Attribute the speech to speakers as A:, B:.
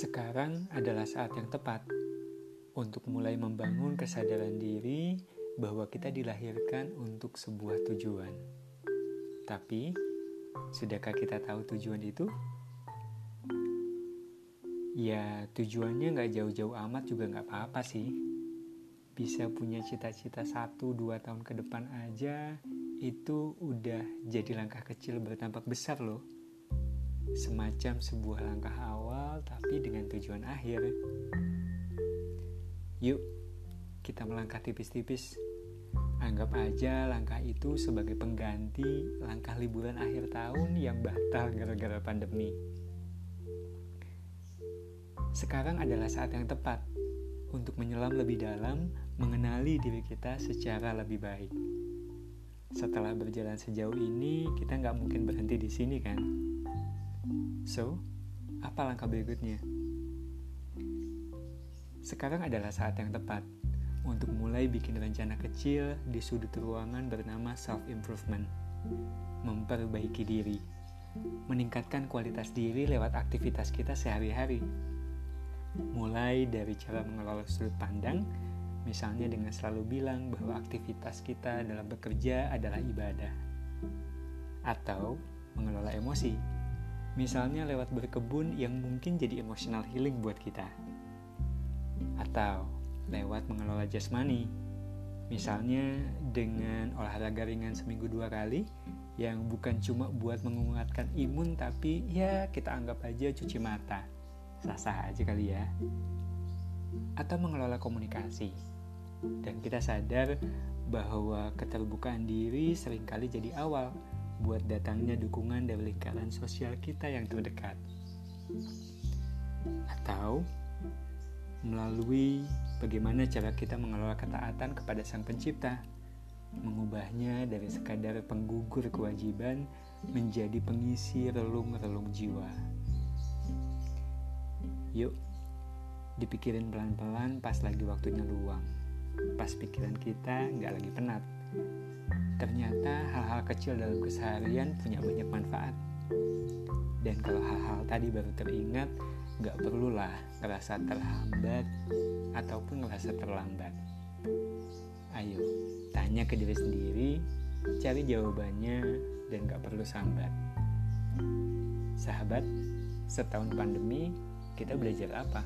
A: Sekarang adalah saat yang tepat untuk mulai membangun kesadaran diri bahwa kita dilahirkan untuk sebuah tujuan. Tapi, sudahkah kita tahu tujuan itu? Ya, tujuannya nggak jauh-jauh amat juga nggak apa-apa sih. Bisa punya cita-cita satu dua tahun ke depan aja, itu udah jadi langkah kecil bertampak besar loh semacam sebuah langkah awal tujuan akhir. Yuk, kita melangkah tipis-tipis. Anggap aja langkah itu sebagai pengganti langkah liburan akhir tahun yang batal gara-gara pandemi. Sekarang adalah saat yang tepat untuk menyelam lebih dalam, mengenali diri kita secara lebih baik. Setelah berjalan sejauh ini, kita nggak mungkin berhenti di sini kan? So, apa langkah berikutnya? Sekarang adalah saat yang tepat untuk mulai bikin rencana kecil di sudut ruangan bernama self-improvement. Memperbaiki diri, meningkatkan kualitas diri lewat aktivitas kita sehari-hari. Mulai dari cara mengelola sudut pandang, misalnya dengan selalu bilang bahwa aktivitas kita dalam bekerja adalah ibadah. Atau mengelola emosi, Misalnya lewat berkebun yang mungkin jadi emotional healing buat kita. Atau lewat mengelola jasmani. Misalnya dengan olahraga ringan seminggu dua kali yang bukan cuma buat menguatkan imun tapi ya kita anggap aja cuci mata. Sah-sah aja kali ya. Atau mengelola komunikasi. Dan kita sadar bahwa keterbukaan diri sering kali jadi awal buat datangnya dukungan dari lingkaran sosial kita yang terdekat. Atau melalui bagaimana cara kita mengelola ketaatan kepada Sang Pencipta, mengubahnya dari sekadar penggugur kewajiban menjadi pengisi relung-relung jiwa. Yuk, dipikirin pelan-pelan pas lagi waktunya luang, pas pikiran kita nggak lagi penat. Ternyata hal-hal kecil dalam keseharian punya banyak manfaat. Dan kalau hal-hal tadi baru teringat, gak perlulah ngerasa terhambat ataupun ngerasa terlambat. Ayo, tanya ke diri sendiri, cari jawabannya, dan gak perlu sambat. Sahabat, setahun pandemi, kita belajar apa?